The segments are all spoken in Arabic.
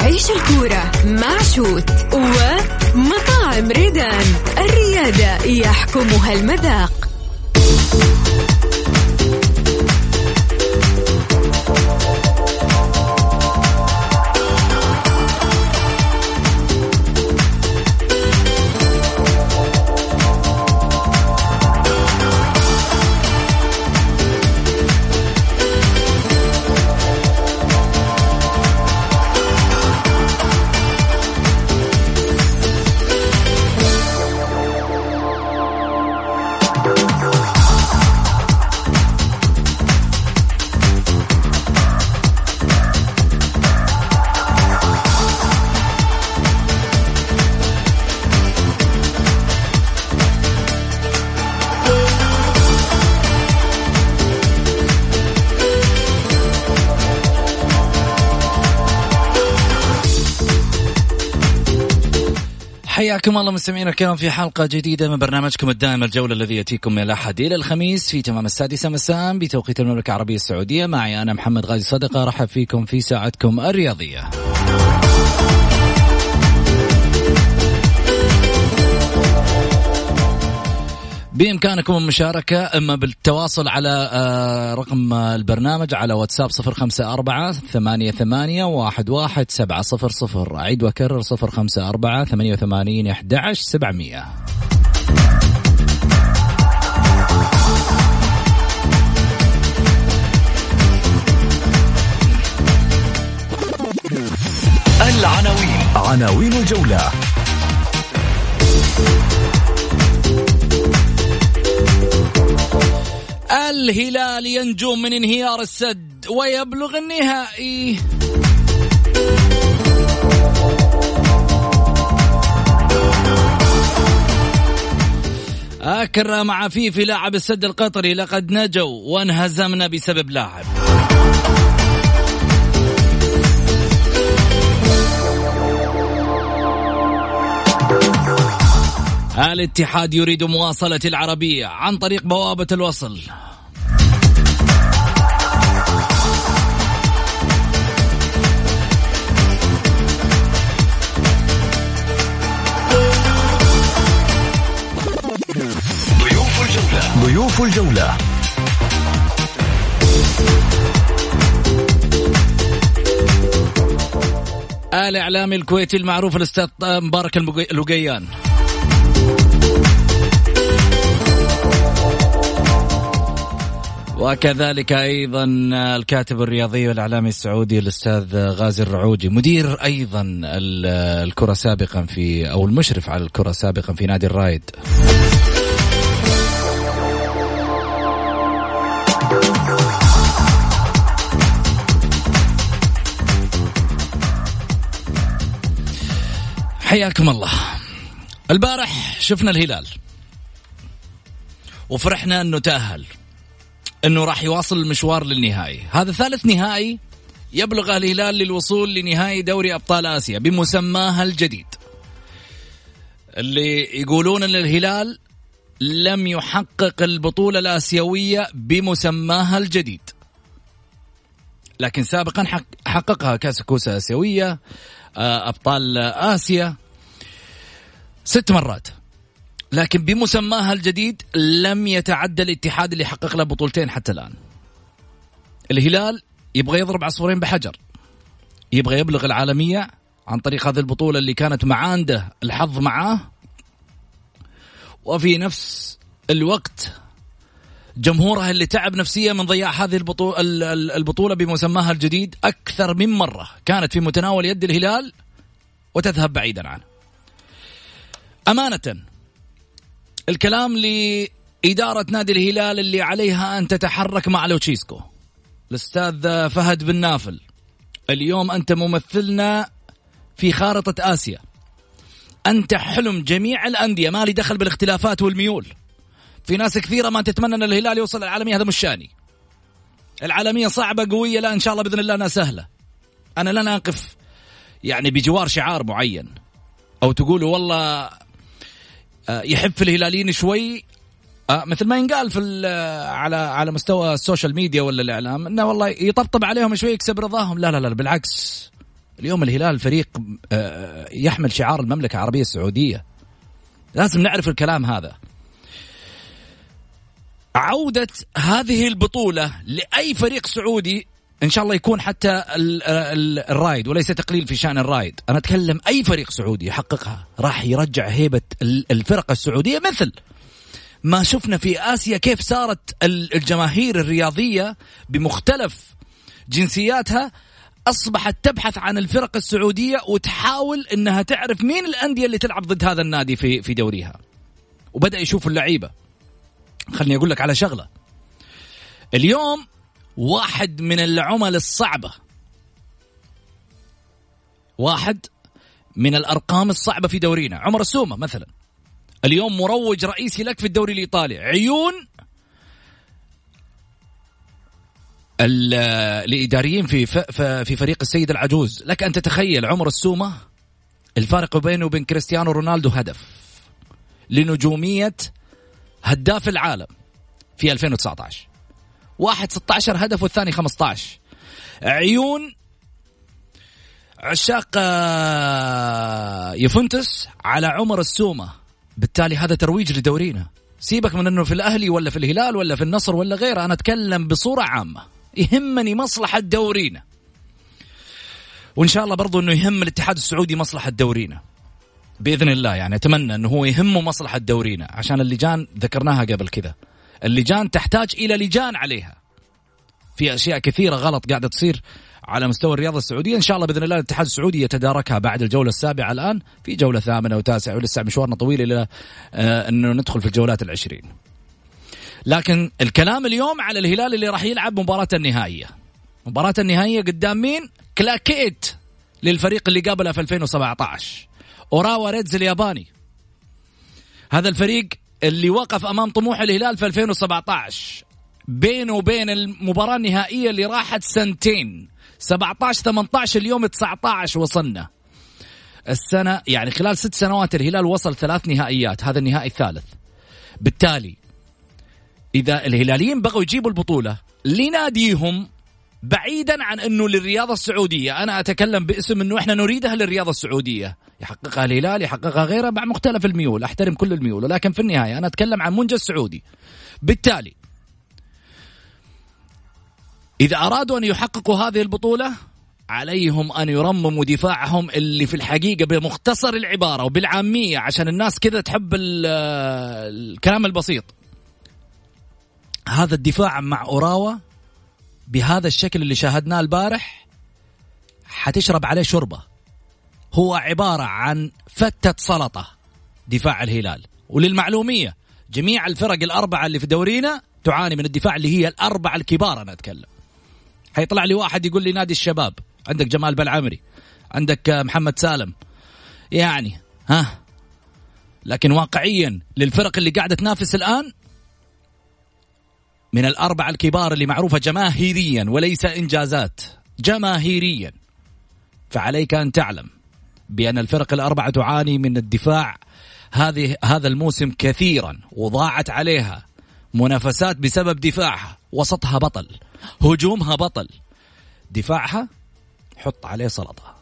عيش الكورة مع شوت ومطاعم ريدان. الريادة يحكمها المذاق. حياكم الله مستمعينا الكرام في حلقة جديدة من برنامجكم الدائم الجولة الذي يأتيكم من الأحد إلى الخميس في تمام السادسة مساء بتوقيت المملكة العربية السعودية. معي أنا محمد غازي صدقة. رحب فيكم في ساعتكم الرياضية. بإمكانكم المشاركة إما بالتواصل على آه، رقم البرنامج على واتساب صفر خمسة أربعة ثمانية ثمانية واحد واحد سبعة صفر صفر. أعيد وأكرر صفر خمسة أربعة ثمانية وثمانين أحد عشر سبعمية. العناوين. عناوين الجولة. الهلال ينجو من انهيار السد ويبلغ النهائي. أكرم عفيفي لاعب السد القطري لقد نجوا وانهزمنا بسبب لاعب. الاتحاد يريد مواصلة العربية عن طريق بوابة الوصل. ضيوف الجولة. ضيوف الجولة الإعلامي الكويتي المعروف الأستاذ مبارك المقي- وكذلك أيضا الكاتب الرياضي والإعلامي السعودي الأستاذ غازي الرعوجي مدير أيضا ال- الكرة سابقا في أو المشرف على الكرة سابقا في نادي الرايد حياكم الله. البارح شفنا الهلال وفرحنا أنه تأهل. إنه راح يواصل المشوار للنهائي. هذا ثالث نهائي يبلغ الهلال للوصول لنهائي دوري أبطال آسيا بمسماها الجديد. اللي يقولون إن الهلال لم يحقق البطولة الآسيوية بمسماها الجديد. لكن سابقا حق- حققها كأس كوسة آسيوية آه، أبطال آسيا ست مرات. لكن بمسماها الجديد لم يتعدى الاتحاد اللي حقق له بطولتين حتى الآن. الهلال يبغى يضرب عصفورين بحجر. يبغى يبلغ العالمية عن طريق هذه البطولة اللي كانت معانده الحظ معاه. وفي نفس الوقت جمهورها اللي تعب نفسيا من ضياع هذه البطولة, البطولة بمسماها الجديد أكثر من مرة كانت في متناول يد الهلال وتذهب بعيدا عنه. أمانة الكلام لإدارة نادي الهلال اللي عليها أن تتحرك مع لوتشيسكو. الأستاذ فهد بن نافل اليوم أنت ممثلنا في خارطة آسيا. أنت حلم جميع الأندية ما لي دخل بالاختلافات والميول. في ناس كثيرة ما تتمنى أن الهلال يوصل العالمية هذا مش شأني. العالمية صعبة قوية لا إن شاء الله بإذن الله أنها سهلة. أنا لن أقف يعني بجوار شعار معين أو تقولوا والله يحب في الهلاليين شوي. آه مثل ما ينقال في على على مستوى السوشيال ميديا ولا الإعلام إنه والله يطبطب عليهم شوي يكسب رضاهم. لا لا لا بالعكس. اليوم الهلال فريق آه يحمل شعار المملكة العربية السعودية. لازم نعرف الكلام هذا. عودة هذه البطولة لأي فريق سعودي إن شاء الله يكون حتى الرايد وليس تقليل في شأن الرايد. أنا أتكلم أي فريق سعودي يحققها راح يرجع هيبة الفرق السعودية مثل ما شفنا في آسيا كيف صارت الجماهير الرياضية بمختلف جنسياتها أصبحت تبحث عن الفرق السعودية وتحاول إنها تعرف مين الأندية اللي تلعب ضد هذا النادي في في دوريها. وبدأ يشوفوا اللعيبة. خليني أقول لك على شغلة. اليوم واحد من العمل الصعبة. واحد من الأرقام الصعبة في دورينا. عمر السومه مثلا. اليوم مروج رئيسي لك في الدوري الإيطالي. عيون الإداريين في في فريق السيد العجوز. لك أن تتخيل عمر السومة الفارق بينه وبين كريستيانو رونالدو هدف لنجومية هداف العالم في 2019 واحد 16 هدف والثاني 15 عيون عشاق آه، يوفنتوس على عمر السومة. بالتالي هذا ترويج لدورينا. سيبك من إنه في الأهلي ولا في الهلال ولا في النصر ولا غيره أنا أتكلم بصورة عامة. يهمني مصلحة دورينا. وإن شاء الله برضو إنه يهم الاتحاد السعودي مصلحة دورينا. بإذن الله يعني أتمنى إنه هو يهمه مصلحة دورينا عشان اللجان ذكرناها قبل كذا. اللجان تحتاج إلى لجان عليها. في أشياء كثيرة غلط قاعدة تصير على مستوى الرياضه السعودية. إن شاء الله بإذن الله الاتحاد السعودي يتداركها بعد الجولة السابعة الآن في جولة ثامنة وتاسعة ولسه مشوارنا طويل إلى آه إنه ندخل في الجولات العشرين. لكن الكلام اليوم على الهلال اللي راح يلعب مباراة النهائية. مباراة النهائية قدام مين؟ كلاكيت للفريق اللي قابله في 2017 أوراوا ريدز الياباني. هذا الفريق اللي وقف أمام طموح الهلال في 2017 بينه وبين المباراة النهائية اللي راحت سنتين. 17 18 اليوم 19 وصلنا. السنة يعني خلال ست سنوات الهلال وصل ثلاث نهائيات هذا النهائي الثالث. بالتالي إذا الهلاليين بغوا يجيبوا البطولة لناديهم بعيدا عن إنه للرياضة السعودية. أنا أتكلم باسم إنه إحنا نريدها للرياضة السعودية. يحققها الهلال يحققها غيره مع مختلف الميول. أحترم كل الميول ولكن في النهاية أنا أتكلم عن منجز سعودي. بالتالي إذا أرادوا أن يحققوا هذه البطولة عليهم أن يرمموا دفاعهم اللي في الحقيقة بمختصر العبارة وبالعامية عشان الناس كذا تحب الكلام البسيط. هذا الدفاع مع أوراوا بهذا الشكل اللي شاهدناه البارح حتشرب عليه شربة هو عبارة عن فتة سلطة دفاع الهلال. وللمعلومية جميع الفرق الأربعة اللي في دورينا تعاني من الدفاع اللي هي الأربعة الكبار أنا أتكلم. حيطلع لي واحد يقول لي نادي الشباب عندك جمال بلعمري عندك محمد سالم. يعني ها؟ لكن واقعيا للفرق اللي قاعدة تنافس الآن من الاربعه الكبار اللي معروفة جماهيريا وليس إنجازات جماهيريا. فعليك أن تعلم بأن الفرق الأربعة تعاني من الدفاع هذه هذا الموسم كثيرا وضاعت عليها منافسات بسبب دفاعها وسطها بطل هجومها بطل. دفاعها حط عليه سلطة.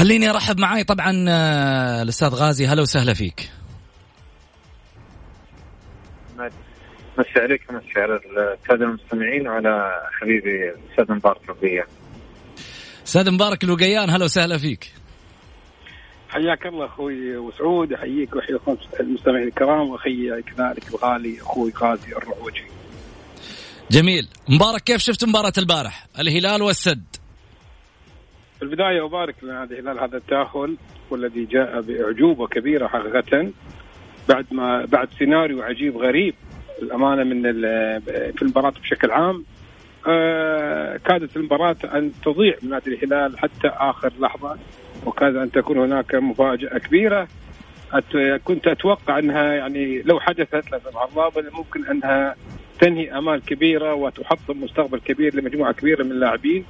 خليني أرحب معاي طبعا آه، الأستاذ غازي هلا وسهلا فيك مسي عليك مسي على الساده المستمعين وعلى حبيبي الأستاذ مبارك الوقيان أستاذ مبارك الوقيان هلا وسهلا فيك حياك الله أخوي وسعود أحييك وأحيي المستمعين الكرام وأخي كذلك الغالي أخوي غازي الرعوجي. جميل، مبارك كيف شفت مباراة البارح؟ الهلال والسد. في البداية أبارك لنادي الهلال هذا التأهل والذي جاء بأعجوبة كبيرة حقيقة بعد ما بعد سيناريو عجيب غريب الامانه من في المباراة بشكل عام. آه، كادت المباراة أن تضيع من نادي الهلال حتى آخر لحظة وكاد أن تكون هناك مفاجأة كبيرة. أت- كنت أتوقع أنها يعني لو حدثت لا سمح الله ممكن أنها تنهي آمال كبيرة وتحطم مستقبل كبير لمجموعة كبيرة من اللاعبين.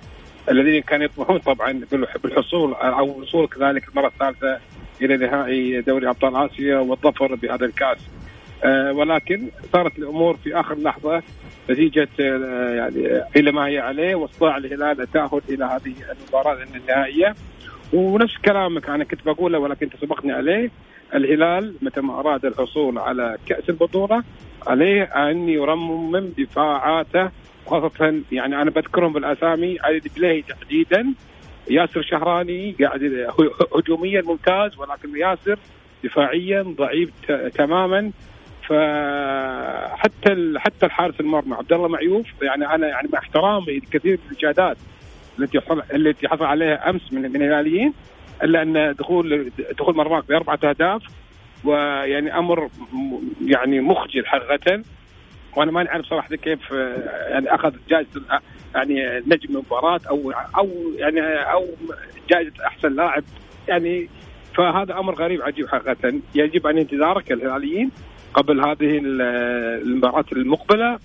الذين كانوا يطمحون طبعا بالح- بالحصول أو الوصول كذلك المرة الثالثة إلى نهائي دوري أبطال آسيا والظفر بهذا الكأس. آه، ولكن صارت الأمور في آخر لحظة نتيجة آه، يعني إلى ما هي عليه واستطاع الهلال التأهل إلى هذه المباراة النهائية ونفس كلامك أنا كنت بقوله ولكن أنت سبقني عليه الهلال متى ما أراد الحصول على كأس البطولة عليه أن يرمم دفاعاته خاصة يعني أنا بذكرهم بالأسامي علي دبليهي تحديدا ياسر شهراني قاعد هجوميا ممتاز ولكن ياسر دفاعيا ضعيف تماما. فحتى حتى الحارس المرمى عبد الله معيوف يعني أنا يعني مع احترامي لكثير من الاشادات التي حصل التي حصل عليها أمس من من الهلاليين إلا أن دخول دخول مرماك بأربعة أهداف ويعني أمر يعني مخجل حقيقه. وأنا ما نعرف صراحة كيف آه، يعني أخذ جائزة ال- يعني نجم المباراة أو أو يعني أو جائزة أحسن لاعب. يعني فهذا أمر غريب عجيب حقيقة. يجب أن يتدارك الهلاليين قبل هذه ال- المباراة المقبلة.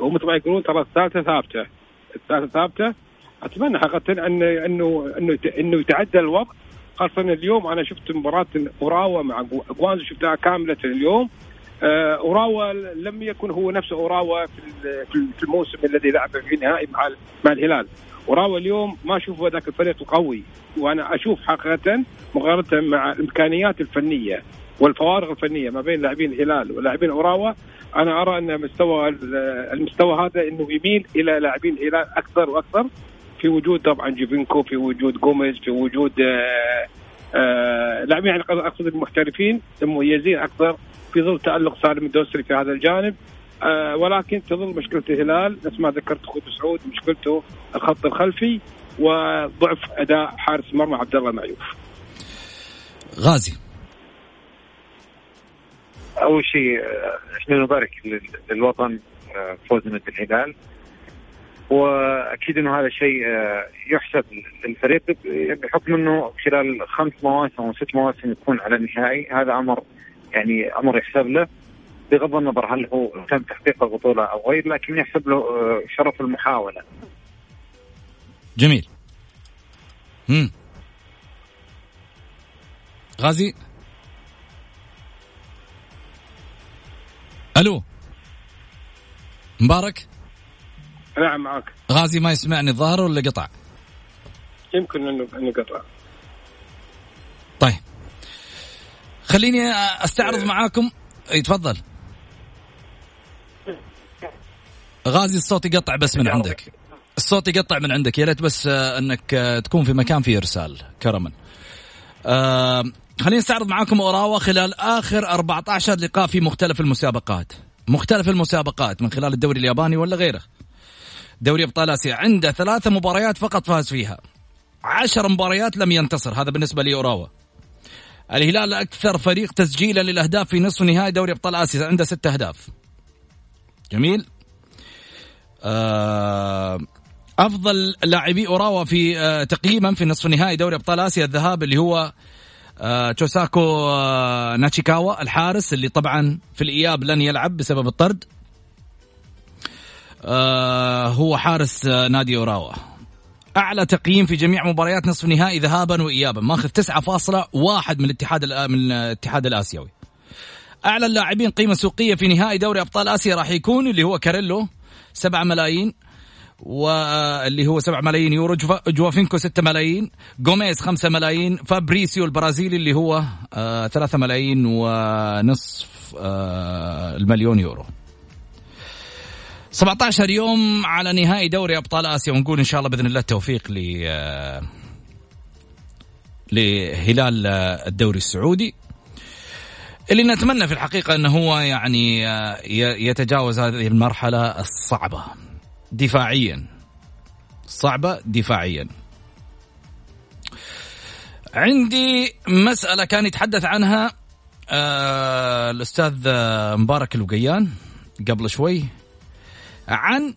ومثل ما يقولون ترى الثالثة ثابتة. الثالثة ثابتة. أتمنى حقيقة أن أنه أنه أنه يتعدى الوضع خاصة اليوم أنا شفت مباراة أوراوا مع جوانزو شفتها كاملة اليوم. آه، أوراوا لم يكن هو نفسه أوراوا في في ال- في الموسم الذي لعب في النهائي مع مع الهلال. أوراوا اليوم ما أشوف ذاك الفريق القوي وأنا أشوف حقيقة مقارنة مع الإمكانيات الفنية والفوارق الفنية ما بين لاعبين الهلال ولاعبين أوراوا أنا أرى أن مستوى ال- المستوى هذا إنه يميل إلى لاعبين الهلال أكثر وأكثر في وجود طبعا جيفينكو في وجود جوميز في وجود آه، آه، لاعبين يعني اقصد المحترفين المميزين أكثر في ظل تألق سالم الدوسري في هذا الجانب. آه، ولكن تظل مشكلة الهلال نفس ما ذكرت أخوي سعود مشكلته الخط الخلفي وضعف أداء حارس مرمى عبد الله معيوف. غازي. أول شيء آه، إحنا نبارك لل- للوطن آه، فوز نادي الهلال. وأكيد إنه هذا شيء آه، يحسب للفريق بحكم إنه خلال خمس مواسم أو ست مواسم يكون على النهائي. هذا أمر يعني أمر يحسب له بغض النظر هل هو تم تحقيق البطولة أو غير لكن يحسب له آه، شرف المحاولة. جميل. هم. غازي؟ ألو. مبارك؟ نعم معك. غازي ما يسمعني الظاهر ولا قطع؟ يمكن انه انه قطع. طيب. خليني استعرض معاكم. إي تفضل. غازي الصوت يقطع بس من عندك. الصوت يقطع من عندك. يا ريت بس آه، إنك آه، تكون في مكان فيه إرسال. كرما. آه خليني استعرض معاكم أوراوا خلال آخر 14 لقاء في مختلف المسابقات. مختلف المسابقات من خلال الدوري الياباني ولا غيره. دوري أبطال آسيا. عنده ثلاثة مباريات فقط فاز فيها. عشر مباريات لم ينتصر. هذا بالنسبة لأوراوا الهلال أكثر فريق تسجيلا للأهداف في نصف نهائي دوري أبطال آسيا عنده ست أهداف. جميل. آه أفضل لاعبي أوراوا في آه تقييما في نصف نهائي دوري أبطال آسيا الذهاب اللي هو آه تشوساكو آه ناتشيكاوا الحارس اللي طبعا في الإياب لن يلعب بسبب الطرد. آه هو حارس آه نادي أوراوا. أعلى تقييم في جميع مباريات نصف نهائي ذهابا وايابا. ماخذ 9.1 من الاتحاد من الاتحاد الآسيوي. أعلى اللاعبين قيمة سوقية في نهائي دوري أبطال آسيا راح يكون اللي هو كاريلو 7 ملايين واللي هو 7 ملايين يورو جوا- جوافينكو 6 ملايين جوميز 5 ملايين فابريسيو البرازيلي اللي هو آه 3 ملايين ونصف آه المليون يورو. 17 يوم على نهائي دوري أبطال آسيا ونقول إن شاء الله بإذن الله التوفيق ل آه، لهلال آه، الدوري السعودي. اللي نتمنى في الحقيقة إنه هو يعني آه، يتجاوز هذه المرحلة الصعبة دفاعيا. صعبة دفاعيا. عندي مسألة كان يتحدث عنها الأستاذ مبارك الوقيان قبل شوي. عن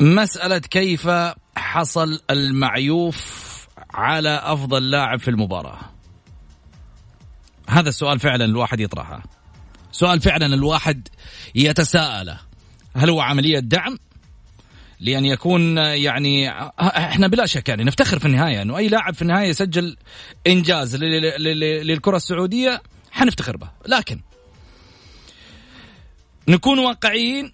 مسألة كيف حصل المعيوف على أفضل لاعب في المباراة. هذا السؤال فعلا الواحد يطرحه. سؤال فعلا الواحد يتساءله. هل هو عملية دعم؟ لأن يكون يعني إحنا بلا شك يعني نفتخر في النهاية أنه أي لاعب في النهاية يسجل إنجاز للكرة السعودية حنفتخر به. لكن نكون واقعيين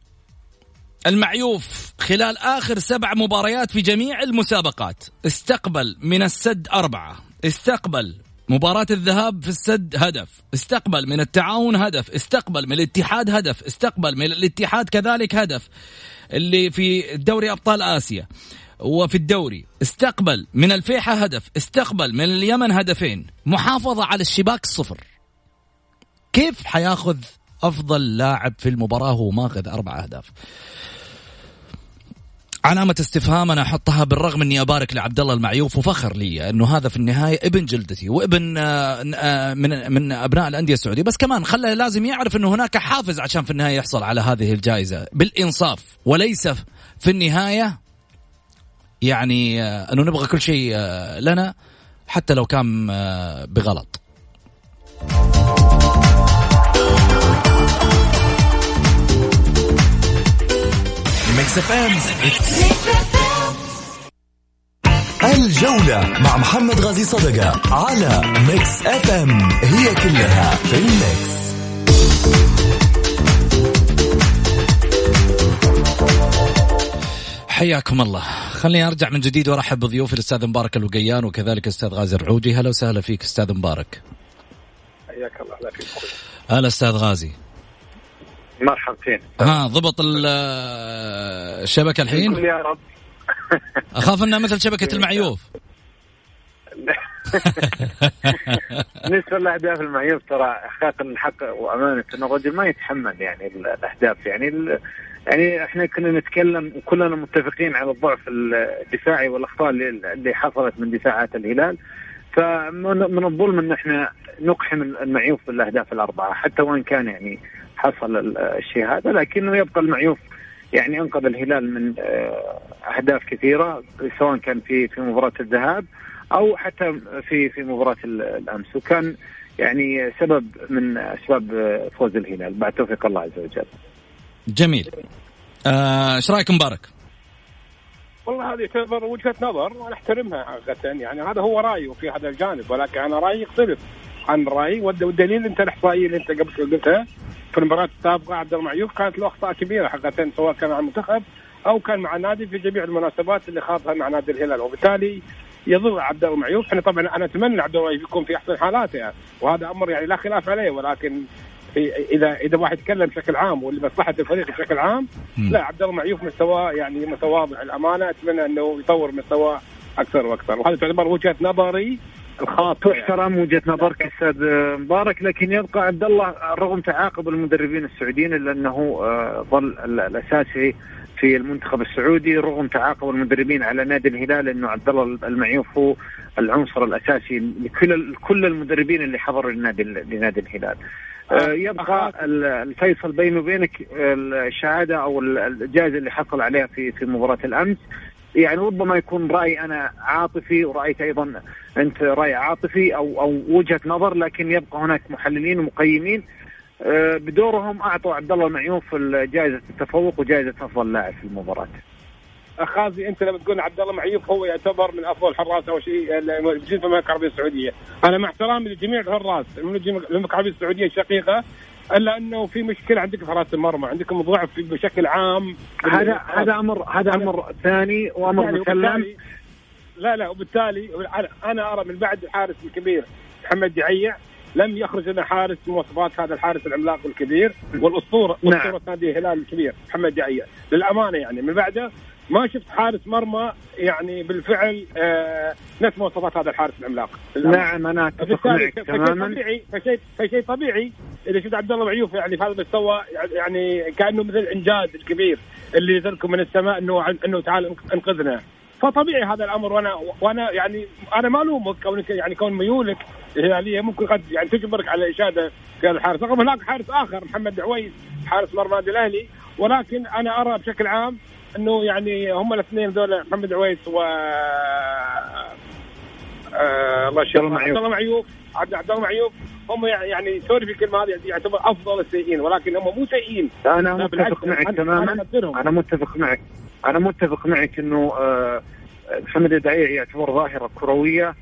المعيوف خلال آخر سبع مباريات في جميع المسابقات. استقبل من السد أربعة. استقبل مباراة الذهاب في السد هدف. استقبل من التعاون هدف. استقبل من الاتحاد هدف. استقبل من الاتحاد كذلك هدف. اللي في دوري أبطال آسيا وفي الدوري. استقبل من الفيحة هدف. استقبل من اليمن هدفين. محافظة على الشباك صفر. كيف حياخذ أفضل لاعب في المباراة وهو ماخذ أربع أهداف. علامة استفهام أنا أحطها بالرغم أني أبارك لعبد الله المعيوف وفخر لي أنه هذا في النهاية ابن جلدتي وابن آه، آه، من من أبناء الأندية السعودية. بس كمان خلى لازم يعرف أنه هناك حافز عشان في النهاية يحصل على هذه الجائزة. بالإنصاف وليس في النهاية يعني آه، أنه نبغى كل شيء لنا حتى لو كان بغلط. Mix FM الجولة مع محمد غازي صدقة على Mix FM it's all in the mix. حياكم الله. خليني أرجع من جديد وأرحب بضيوفي الأستاذ مبارك الوقيان وكذلك الأستاذ غازي الرعودي. هلا وسهلا فيك أستاذ مبارك. حياك الله أهلا فيك. هلا أستاذ غازي. مرحبتين. ها ضبط الشبكة الحين؟ يا رب. أخاف أنها مثل شبكة المعيوف. بالنسبة للأهداف المعيوف ترى حقيقه الحق وأمانة إن الرجل ما يتحمل يعني الأهداف. يعني يعني إحنا كنا نتكلم وكلنا متفقين على الضعف الدفاعي والأخطاء اللي حصلت من دفاعات الهلال. فمن الظلم إن إحنا نقحم المعيوف بالأهداف الأربعة حتى وإن كان يعني حصل الشيء هذا لكنه يبقى المعيوف يعني انقذ الهلال من آه، أهداف كثيرة سواء كان في في مباراة الذهاب أو حتى في في مباراة الأمس وكان يعني سبب من أسباب فوز الهلال بعد توفيق الله عز وجل. جميل. آه، إيش آه رأيك مبارك؟ والله هذه تعتبر وجهة نظر وأنا أحترمها حقيقه يعني هذا هو رايه في هذا الجانب ولكن أنا رأيي يختلف عن رايي والدليل أنت الإحصائية اللي أنت قبل قلتها. في المباراة السابقة عبد المعيوف كانت له اخطاء كبيرة حقيقة سواء كان مع المنتخب أو كان مع النادي في جميع المناسبات اللي خاضها مع نادي الهلال. وبالتالي يضر عبد الله معيوف. إحنا طبعا أنا أتمنى عبد الله يكون في أحسن حالاته. يعني وهذا أمر يعني لا خلاف عليه. ولكن اذا إذا واحد يتكلم بشكل عام ولمصلحه الفريق بشكل عام لا عبد الله معيوف مستواه يعني متواضع الامانه أتمنى إنه يطور مستواه أكثر وأكثر. وهذا تعتبر وجهة نظري الخاطئ. تحترم وجهة نظرك أستاذ مبارك لكن يبقى عبد الله رغم تعاقب المدربين السعوديين إلا أنه آه، ظل الأساسي في المنتخب السعودي رغم تعاقب المدربين على نادي الهلال إنه عبد الله المعيوف هو العنصر الأساسي لكل كل المدربين اللي حضروا لنادي لنادي الهلال. آه، يبقى الفيصل بيني وبينك الشهادة أو الجائزة اللي حصل عليها في في مباراة الأمس يعني ربما يكون رأي أنا عاطفي ورأيك أيضا انت رأي عاطفي أو أو وجهة نظر لكن يبقى هناك محللين ومقيمين. آه، بدورهم أعطوا عبد الله المعيوف جائزة التفوق وجائزة أفضل لاعب في المباراة. أخازي أنت لما تقول عبد الله معيوف هو يعتبر من أفضل الحراس أو شيء موجودين في المملكه العربية السعودية، أنا مع احترامي لجميع الحراس المملكه العربية السعودية الشقيقة إلا أنه في مشكلة عندك في حراسه المرمى عندكم ضعف بشكل عام. هذا هذا أمر هذا أمر ثاني وأمر مسلم. لا لا وبالتالي أنا أرى من بعد الحارس الكبير محمد دعيع لم يخرج لنا حارس مواصفات هذا الحارس العملاق الكبير والاسطوره نعم. أسطورة نادي الهلال الكبير محمد دعيع للأمانة يعني من بعده ما شفت حارس مرمى يعني بالفعل آه نفس مواصفات هذا الحارس العملاق. نعم أنا أتفق معك تماما. طبيعي فشيء فشيء طبيعي اذا شفت عبد الله معيوف يعني في هذا المستوى يعني كأنه مثل الإنجاز الكبير اللي نزلكم من السماء انه إنه تعال إنقذنا. فطبيعي هذا الأمر وأنا وأنا يعني أنا ما ألومك كونك يعني كون ميولك الهلاليه ممكن قد يعني تجبرك على اشاده في هذا الحارس رغم هناك حارس آخر محمد عويس حارس مرمى النادي الأهلي. ولكن أنا أرى بشكل عام إنه يعني هم الاثنين ذول محمد عويس و آه الله يشفيه عبد الله معيوف. عبد الله معيوف. هم يعني سوري في الكلمة هذه يعتبر أفضل السيئين ولكن هم مو سيئين. أنا متفق معك تماما. أنا متفق معك. أنا متفق معك إنه آه محمد الدعيع يعتبر ظاهرة كروية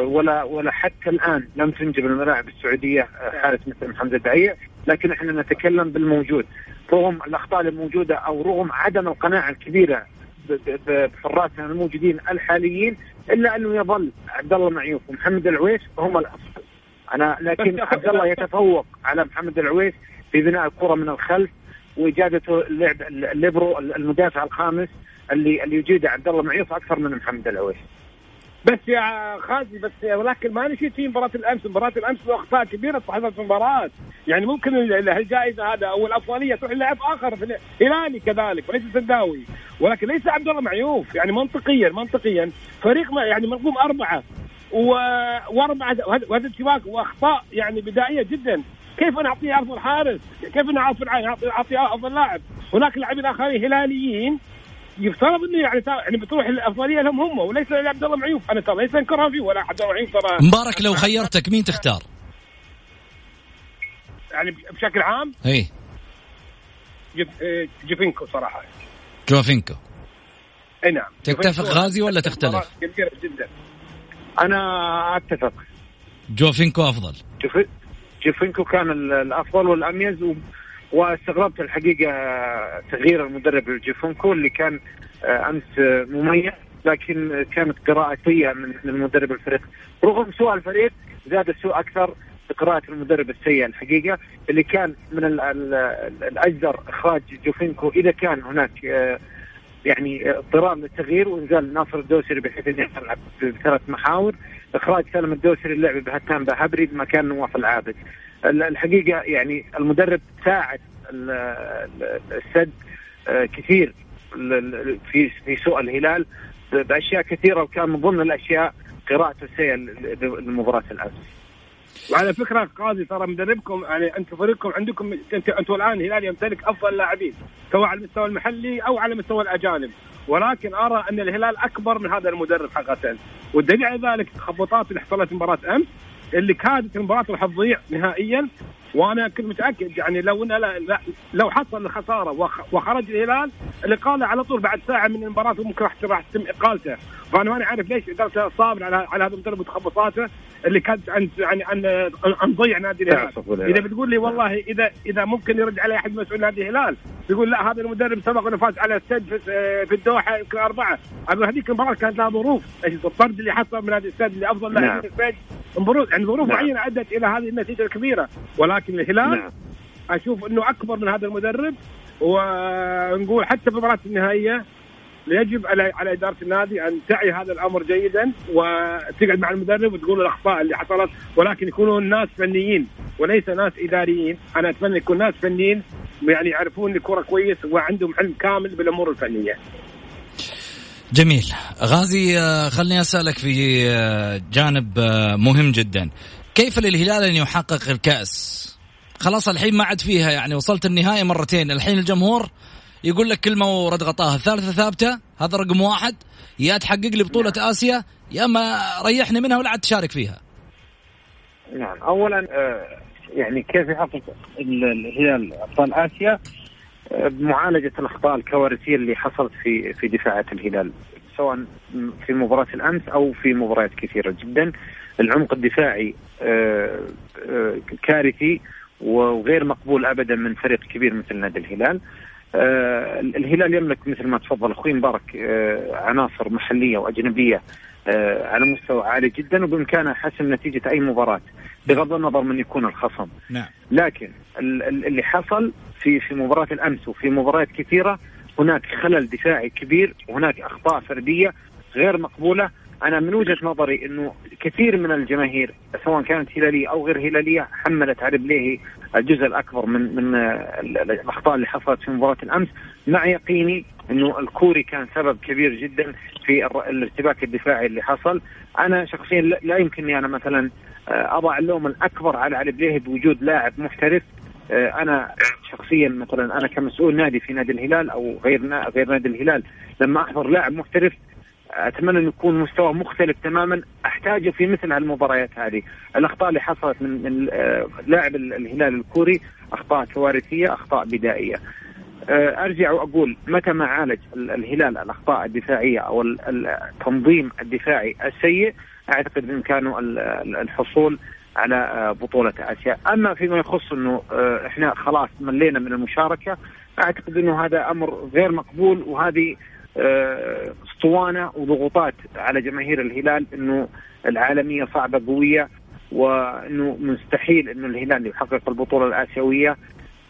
ولا ولا حتى الآن لم تنجب الملاعب السعودية آه، حارس مثل محمد الدعيع لكن إحنا نتكلم بالموجود. رغم الأخطاء الموجودة أو رغم عدم القناعة الكبيرة بحراسنا الموجودين الحاليين إلا أنه يظل عبد الله معيوف ومحمد العويس هم الأفضل. أنا لكن عبد الله يتفوق على محمد العويس في بناء الكرة من الخلف واجادته اللعب الليبرو المدافع الخامس اللي اللي يجيده عبد الله معيوف أكثر من محمد العويس. بس يا خالد بس ولكن ما نسيت في مباراة الأمس، مباراة الأمس أخطاء كبيرة صاحبة المباراة، يعني ممكن الجائزة هذا أو الأفضلية تروح للاعب آخر في هلالي كذلك وليس سداوي، ولكن ليس عبد الله معيوف، يعني منطقيا منطقيا فريق يعني منظوم أربعة. واربعة وهذا الشباك واخطاء يعني بدائية جدا، كيف أنا اعطيه افضل حارس؟ كيف أنا اعطيه افضل لاعب؟ هناك لاعبين آخرين هلاليين يفترض إنه يعني يعني بتروح الأفضلية لهم هم وليس لعبد الله معيوف أنا ترى ليس انكرها فيه ولا عبد الله معيوف ترى مبارك لو خيرتك مين تختار؟ يعني بشكل عام؟ إي إيه، جيفينكو صراحة جوفينكو إي نعم تتفق غازي ولا تختلف؟ جدا أنا أتفق. جوفينكو أفضل. جوفينكو كان الأفضل والأميز واستغربت الحقيقة تغيير المدرب لجيفونكو اللي كان آه، أمس مميز لكن كانت قراءة سيئة من المدرب الفريق. رغم سوء الفريق زاد السوء أكثر قراءة المدرب السيء الحقيقة اللي كان من الأجدر إخراج جوفينكو إذا كان هناك آه، يعني اضطرار للتغيير وإنزال ناصر الدوسري بحيث إنه يلعب بثلاث محاور إخراج سالم الدوسري اللعب بهتان بهبري مكان نواف العابد الحقيقة يعني المدرب ساعد السد آه، كثير في في سوء الهلال بأشياء كثيرة وكان من ضمن الأشياء قراءته السيئه لمباراة الامس. وعلى فكرة قاضي ترى مدربكم يعني أنتم فريقكم عندكم أنتم الان الهلال يمتلك أفضل لاعبين سواء على المستوى المحلي أو على مستوى الأجانب. ولكن أرى أن الهلال أكبر من هذا المدرب حقيقة. والدليل على ذلك التخبطات اللي حصلت مباراة أمس اللي كادت المباراة راح تضيع نهائيا. وأنا كنت متأكد يعني لو إن لا لو حصل الخساره وخرج الهلال الإقالة على طول بعد ساعة من المباراة ممكن راح راح تتم إقالته. فأنا ماني عارف ليش ادارته صابر على على هذا المدرب وتخبطاته اللي كانت عن يعني عن عن ضيع نادي الهلال. إذا بتقول لي والله اذا إذا ممكن يرد علي أحد مسؤول نادي الهلال يقول لا هذا المدرب سبق إنه فاز على السد في الدوحة يمكن أربعة. أقول هذيك المباراة كانت لها ظروف. الطرد اللي حصل من هذه السد اللي أفضل لاعب نعم. في السد ظروف يعني ظروف نعم. معينة أدت إلى هذه النتيجة الكبيرة. ولكن الهلال نعم. أشوف إنه أكبر من هذا المدرب ونقول حتى في المباراه النهائية يجب على على إدارة النادي أن تعي هذا الأمر جيدا وتقعد مع المدرب وتقول الأخطاء اللي حصلت ولكن يكونوا ناس فنيين وليس ناس إداريين، أنا أتمنى يكون ناس فنيين يعني يعرفون الكرة كويس وعندهم علم كامل بالأمور الفنية. جميل غازي آه، خلني أسألك في آه، جانب آه، مهم جدا كيف للهلال أن يحقق الكأس؟ خلاص الحين ما عاد فيها يعني وصلت النهايه مرتين. الحين الجمهور يقول لك كلمة ورد غطاها. الثالثة ثابتة هذا رقم واحد. يا تحقق لي بطولة نعم. آسيا يا ما ريحني منها ولا عاد تشارك فيها. نعم. اولا يعني كيف يحقق الهلال أبطال آسيا؟ بمعالجة الأخطاء الكوارثية اللي حصلت في في دفاعات الهلال سواء في مباراة الأمس أو في مباريات كثيرة جدا. العمق الدفاعي آه، آه، كارثي وغير مقبول ابدا من فريق كبير مثل نادي الهلال آه، الهلال يملك مثل ما تفضل أخوي مبارك عناصر محلية وأجنبية على مستوى عالي جدا وبإمكانه حسم نتيجة أي مباراة بغض النظر من يكون الخصم نعم. لكن اللي حصل في في مباراة الأمس وفي مباريات كثيرة هناك خلل دفاعي كبير وهناك أخطاء فردية غير مقبولة أنا من وجهة نظري إنه كثير من الجماهير سواء كانت هلالية أو غير هلالية حملت علي بليهي الجزء الأكبر من من الأخطاء اللي حصلت في مباراة الأمس مع يقيني إنه الكوري كان سبب كبير جدا في الارتباك الدفاعي اللي حصل. أنا شخصيا لا يمكنني أنا مثلا آه، أضع اللوم الأكبر على علي بليهي بوجود لاعب محترف. آه، أنا شخصيا مثلا أنا كمسؤول نادي في نادي الهلال أو غير غير نادي الهلال لما أحضر لاعب محترف أتمنى انه يكون مستوى مختلف تماما. أحتاجه في مثل هالمباريات هذه. الأخطاء اللي حصلت من من لاعب الهلال الكوري أخطاء كوارثيه أخطاء بدائية. آه، أرجع وأقول متى ما عالج الهلال الأخطاء الدفاعية أو التنظيم الدفاعي السيء أعتقد بإمكانه الحصول على آه، بطولة آسيا. أما فيما يخص أنه إحنا خلاص ملينا من المشاركة أعتقد أنه هذا أمر غير مقبول وهذه آه، أسطوانة وضغوطات على جماهير الهلال إنه العالمية صعبة قوية وإنه مستحيل إنه الهلال يحقق البطولة الآسيوية.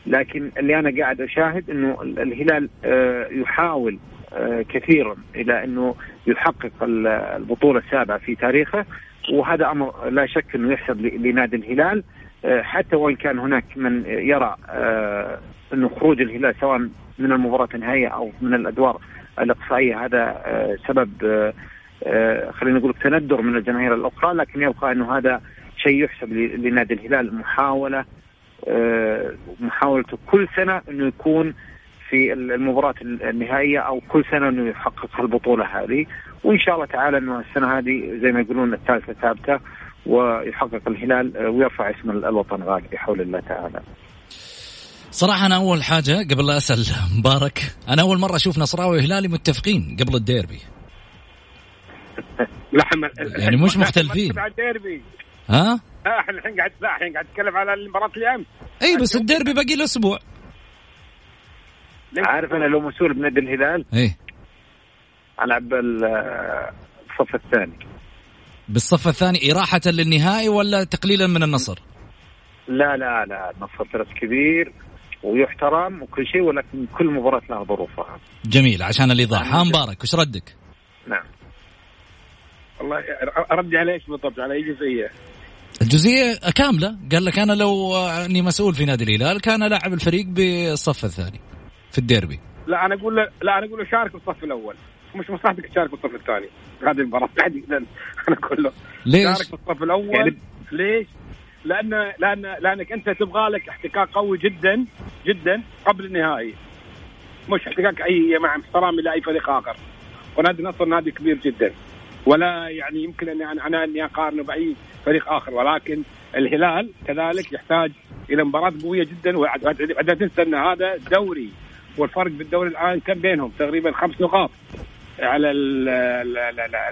لكن اللي أنا قاعد أشاهد إنه الهلال آه، يحاول آه، كثيرا إلى إنه يحقق البطولة السابعة في تاريخه. وهذا أمر لا شك أنه يحسب لنادي الهلال. حتى وإن كان هناك من يرى انه خروج الهلال سواء من المباراة النهائية أو من الأدوار الإقصائية هذا آه، سبب آه، آه، خلينا نقول تندر من الجماهير الأخرى لكن يبقى أنه هذا شيء يحسب لنادي الهلال محاولة محاولته كل سنة أنه يكون في المباراة النهائية أو كل سنة أنه يحقق البطولة هذه. وإن شاء الله تعالى أنه السنة هذه زي ما يقولون الثالثة ثابتة ويحقق الهلال ويرفع اسم الوطن غالي بحول الله تعالى. صراحة أنا أول حاجة قبل لا أسأل مبارك أنا أول مرة أشوف نصراوي وهلالي متفقين قبل الديربي. لحم يعني مش مختلفين. الديربي. ها؟ إحنا الحين قاعد لا الحين قاعد نتكلم على المباراة اللي امس أي بس الديربي باقي له أسبوع. عارف أنا لو مسؤول بنادي الهلال؟ إيه. العب بالصف الثاني. بالصف الثاني إراحة للنهائي ولا تقليلا من النصر؟ لا لا لا النصر فرس كبير ويحترم وكل شيء ولكن كل مباراة لها ظروفها. جميل عشان الإيضاح. ها مبارك وش ردك؟ نعم. والله ردي على إيش بالضبط؟ على أي جزئية؟ الجزئية كاملة. قال لك أنا لو أني مسؤول في نادي الهلال كان لاعب الفريق بالصف الثاني في الديربي. لا أنا أقول لا أنا أقول له شارك بالصف الأول. مش مصلحتك تشارك بالصف الثاني هذه المباراة تحديدا أنا أقول له ليش؟ شارك بالصف الأول يعني ليش؟ لأن لأن لانك انت تبغى لك احتكاك قوي جدا جدا قبل النهائي مش احتكاك اي مع احترامي لاي فريق اخر ونادي النصر نادي كبير جدا ولا يعني يمكن اني أنا أنا اني اقارنه باي فريق اخر ولكن الهلال كذلك يحتاج إلى مباراه قويه جدا ولا تنسى ان هذا دوري والفرق بالدوري الان كم بينهم تقريبا خمس نقاط على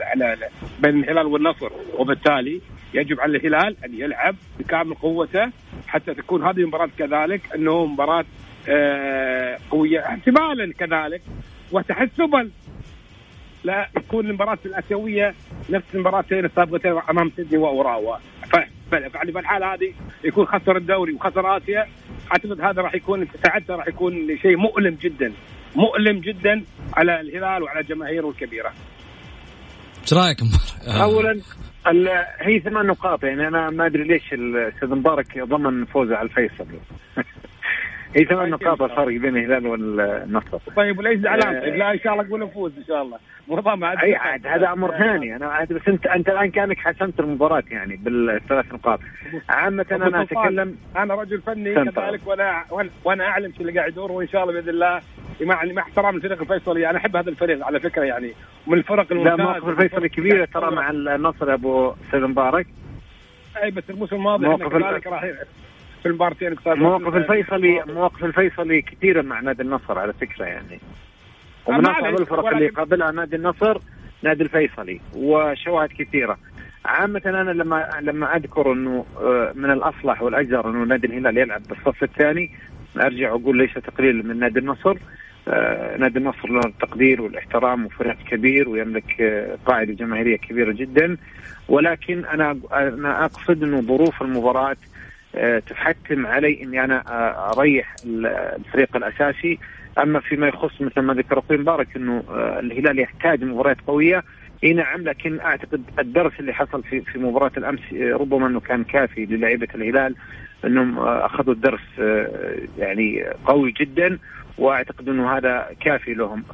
على بين الهلال والنصر. وبالتالي يجب على الهلال أن يلعب بكامل قوته حتى تكون هذه المباراة كذلك أنه مباراة آه، قوية. احتمالا كذلك وتحسبا لا تكون المباراة الآسيوية نفس المباراتين السابقتين أمام سيدني وأوراوا. فيعني في الحاله هذه يكون خسر الدوري وخسر آسيا. أعتقد هذا راح يكون ساعتها راح يكون شيء مؤلم جدا. مؤلم جدا على الهلال وعلى جماهيره الكبيرة. إيش رأيك اولا هي ثمان نقاط يعني أنا ما أدري ليش الاستاذ مبارك ضمن فوزه على الفيصل. هي ثمان نقاط الفرق بين الهلال والنصر. طيب وليش زعلان؟ آه لا إن شاء الله قول نفوز إن شاء الله. مو أي عاد هذا أمر ثاني. أنا عاد بس أنت أنت الآن كأنك حسمت المباراة يعني بالثلاث نقاط. عامة أنا أتكلم أنا رجل فني كذلك وأنا وأنا أعلم شو اللي قاعد يدور وإن شاء الله بإذن الله مع مع احترام الفريق الفيصلي أنا أحب هذا الفريق على فكرة يعني من الفرق الممتازة لا موقف الفيصلي كبيرة ترى مع النصر أبو سيد مبارك. أي بس الموسم الماضي موقف كذلك راح في المباراتين مواقف الفيصلي مواقف الفيصلي كثيرة مع نادي النصر على فكرة يعني. ومن اصعب الفرق اللي قابلها نادي النصر نادي الفيصلي وشواهد كثيرة. عامة أنا لما لما أذكر أنه آه، من الأصلح والأجدر أنه نادي الهلال يلعب بالصف الثاني أرجع أقول ليس تقليل من نادي النصر. آه، نادي النصر له التقدير والاحترام وفريق كبير ويملك آه، قاعدة جماهيرية كبيرة جدا. ولكن أنا أنا أقصد أنه ظروف المباراة تحتم علي إني أنا أريح الفريق الأساسي. أما فيما يخص مثل ما ذكر أخوي مبارك إنه الهلال يحتاج مباريات قوية. إي نعم لكن أعتقد الدرس اللي حصل في في مباراة الأمس ربما إنه كان كافي للاعيبة الهلال إنهم أخذوا الدرس يعني قوي جدا وأعتقد إنه هذا كافي لهم.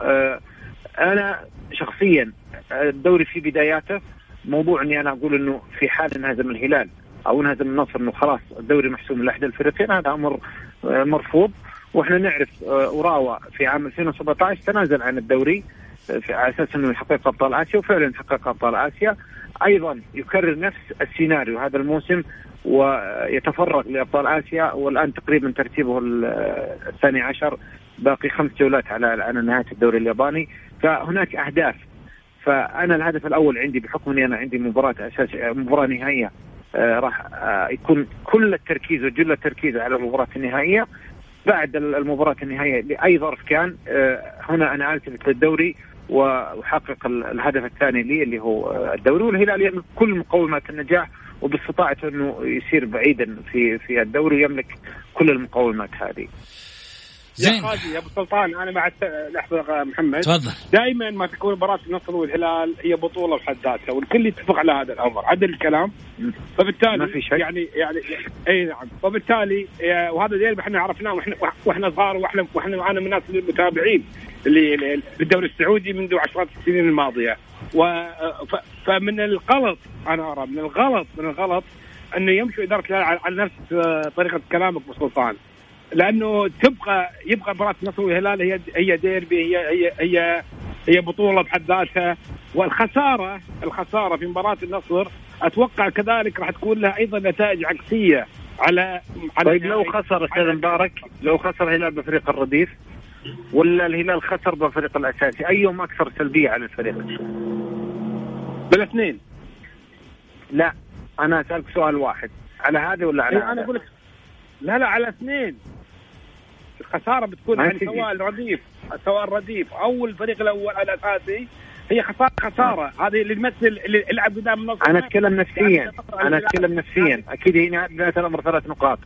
أنا شخصيا الدوري في بداياته موضوع إني أنا أقول إنه في حال انهزم الهلال. أو انهزم النصر إنه خلاص الدوري محسوم لأحد الفريقين هذا أمر مرفوض. وإحنا نعرف أوراوا في عام 2017 تنازل عن الدوري على أساس إنه يحقق أبطال آسيا وفعلا حقق أبطال آسيا. أيضا يكرر نفس السيناريو هذا الموسم ويتفرغ لأبطال آسيا والآن تقريبا ترتيبه الثاني عشر باقي خمس جولات على على نهاية الدوري الياباني. فهناك أهداف. فأنا الهدف الأول عندي بحكم إني أنا عندي مباراة أساس مباراة نهائية آه راح آه يكون كل التركيز وجل التركيز على المباراة النهائية بعد المباراة النهائية لأي ظرف كان آه هنا أنا ألتفت للدوري وأحقق الهدف الثاني لي اللي هو الدوري والهلال يملك كل مقومات النجاح وباستطاعته إنه يصير بعيدا في في الدوري يملك كل المقومات هذه. زين. يا يا أبو سلطان أنا مع لحظة محمد. تفضل. دائما ما تكون مباراه النصر والهلال هي بطولة بحد ذاتها والكل يتفق على هذا الأمر عدل الكلام. فبالتالي ما في شيء. يعني يعني اي نعم. فبالتالي وهذا ديربي إحنا عرفناه وإحنا وإحنا صغار وإحنا وإحنا معنا من الناس المتابعين اللي بالدوري السعودي منذ عشرات السنين الماضية. و فمن الغلط أنا أرى من الغلط من الغلط أنه يمشوا إدارة الهلال على نفس طريقة كلامك أبو سلطان. لأنه تبقى يبقى مباراه النصر والهلال هي هي ديربي هي هي هي هي بطولة بحد ذاتها. والخساره الخسارة في مباراة النصر أتوقع كذلك راح تكون لها أيضا نتائج عكسية على على طيب لو خسر أستاذ مبارك لو خسر الهلال بفريق الرديف ولا الهلال خسر بالفريق الأساسي ايهم أكثر سلبية على الفريق؟ بالاثنين. لا أنا أسألك سؤال واحد. على هذا ولا على إيه أنا أقول لك لا لا على اثنين. الخساره بتكون يعني سواء الرديف سواء الرديف أو الفريق الأول الاساسي هي خساره خسارة. هذه اللي تمثل اللي يلعب قدام النصر أنا أتكلم نفسيا. أنا أتكلم نفسيا. أكيد هنا بدايه الامر ثلاث نقاط.